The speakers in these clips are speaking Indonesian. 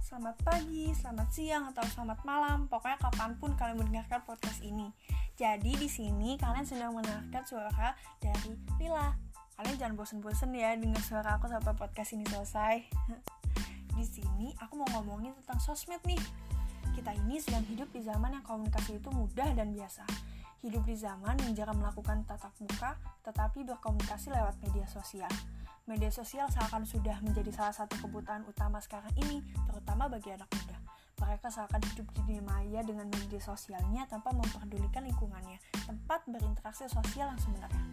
selamat pagi, selamat siang, atau selamat malam. Pokoknya kapan pun kalian mendengarkan podcast ini. Jadi di sini kalian sedang mendengarkan suara dari Lila. Kalian jangan bosen-bosen ya dengar suara aku sampai podcast ini selesai. di sini aku mau ngomongin tentang sosmed nih. Kita ini sedang hidup di zaman yang komunikasi itu mudah dan biasa. Hidup di zaman yang jarang melakukan tatap muka, tetapi berkomunikasi lewat media sosial media sosial seakan sudah menjadi salah satu kebutuhan utama sekarang ini, terutama bagi anak muda. Mereka seakan hidup di dunia maya dengan media sosialnya tanpa memperdulikan lingkungannya, tempat berinteraksi sosial yang sebenarnya.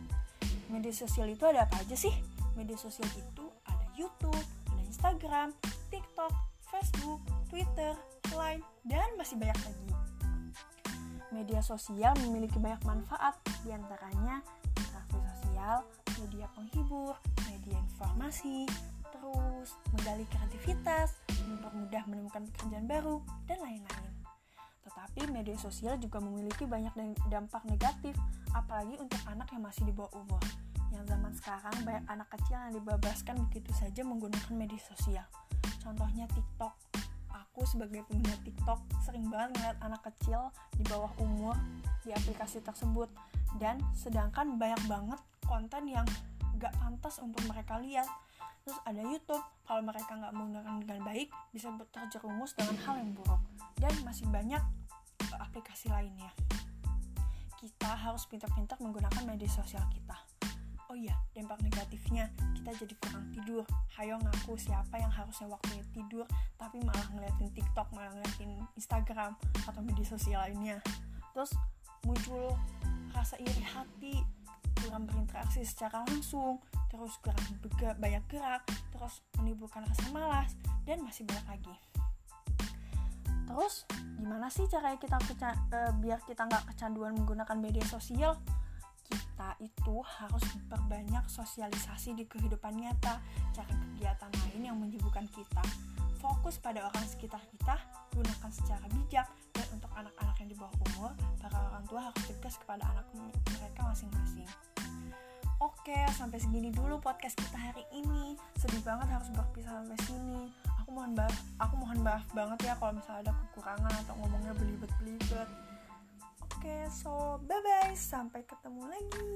Media sosial itu ada apa aja sih? Media sosial itu ada YouTube, ada Instagram, TikTok, Facebook, Twitter, Line, dan masih banyak lagi. Media sosial memiliki banyak manfaat, di antaranya interaksi sosial, media penghibur, media informasi, terus menggali kreativitas, mempermudah menemukan pekerjaan baru, dan lain-lain. Tetapi media sosial juga memiliki banyak dampak negatif, apalagi untuk anak yang masih di bawah umur. Yang zaman sekarang banyak anak kecil yang dibebaskan begitu saja menggunakan media sosial. Contohnya TikTok. Aku sebagai pengguna TikTok sering banget ngeliat anak kecil di bawah umur di aplikasi tersebut dan sedangkan banyak banget konten yang gak pantas untuk mereka lihat. Terus ada YouTube kalau mereka nggak menggunakan dengan baik bisa terjerumus dengan hal yang buruk. Dan masih banyak eh, aplikasi lainnya. Kita harus pintar-pintar menggunakan media sosial kita. Oh iya dampak negatifnya kita jadi kurang tidur. Hayo ngaku siapa yang harusnya waktunya tidur tapi malah ngeliatin TikTok malah ngeliatin Instagram atau media sosial lainnya. Terus muncul rasa iri hati kurang berinteraksi secara langsung, terus kurang banyak gerak, terus menimbulkan rasa malas, dan masih banyak lagi. Terus gimana sih caranya kita e, biar kita nggak kecanduan menggunakan media sosial? Kita itu harus berbanyak sosialisasi di kehidupan nyata, cari kegiatan lain yang menyibukkan kita. Fokus pada orang sekitar kita, gunakan secara bijak, dan untuk anak-anak yang di bawah umur, para orang tua harus tegas kepada anak mereka masing-masing. Oke, sampai segini dulu podcast kita hari ini. Sedih banget harus berpisah sampai sini. Aku mohon maaf, aku mohon maaf banget ya kalau misalnya ada kekurangan atau ngomongnya belibet-belibet. Oke, so bye bye, sampai ketemu lagi.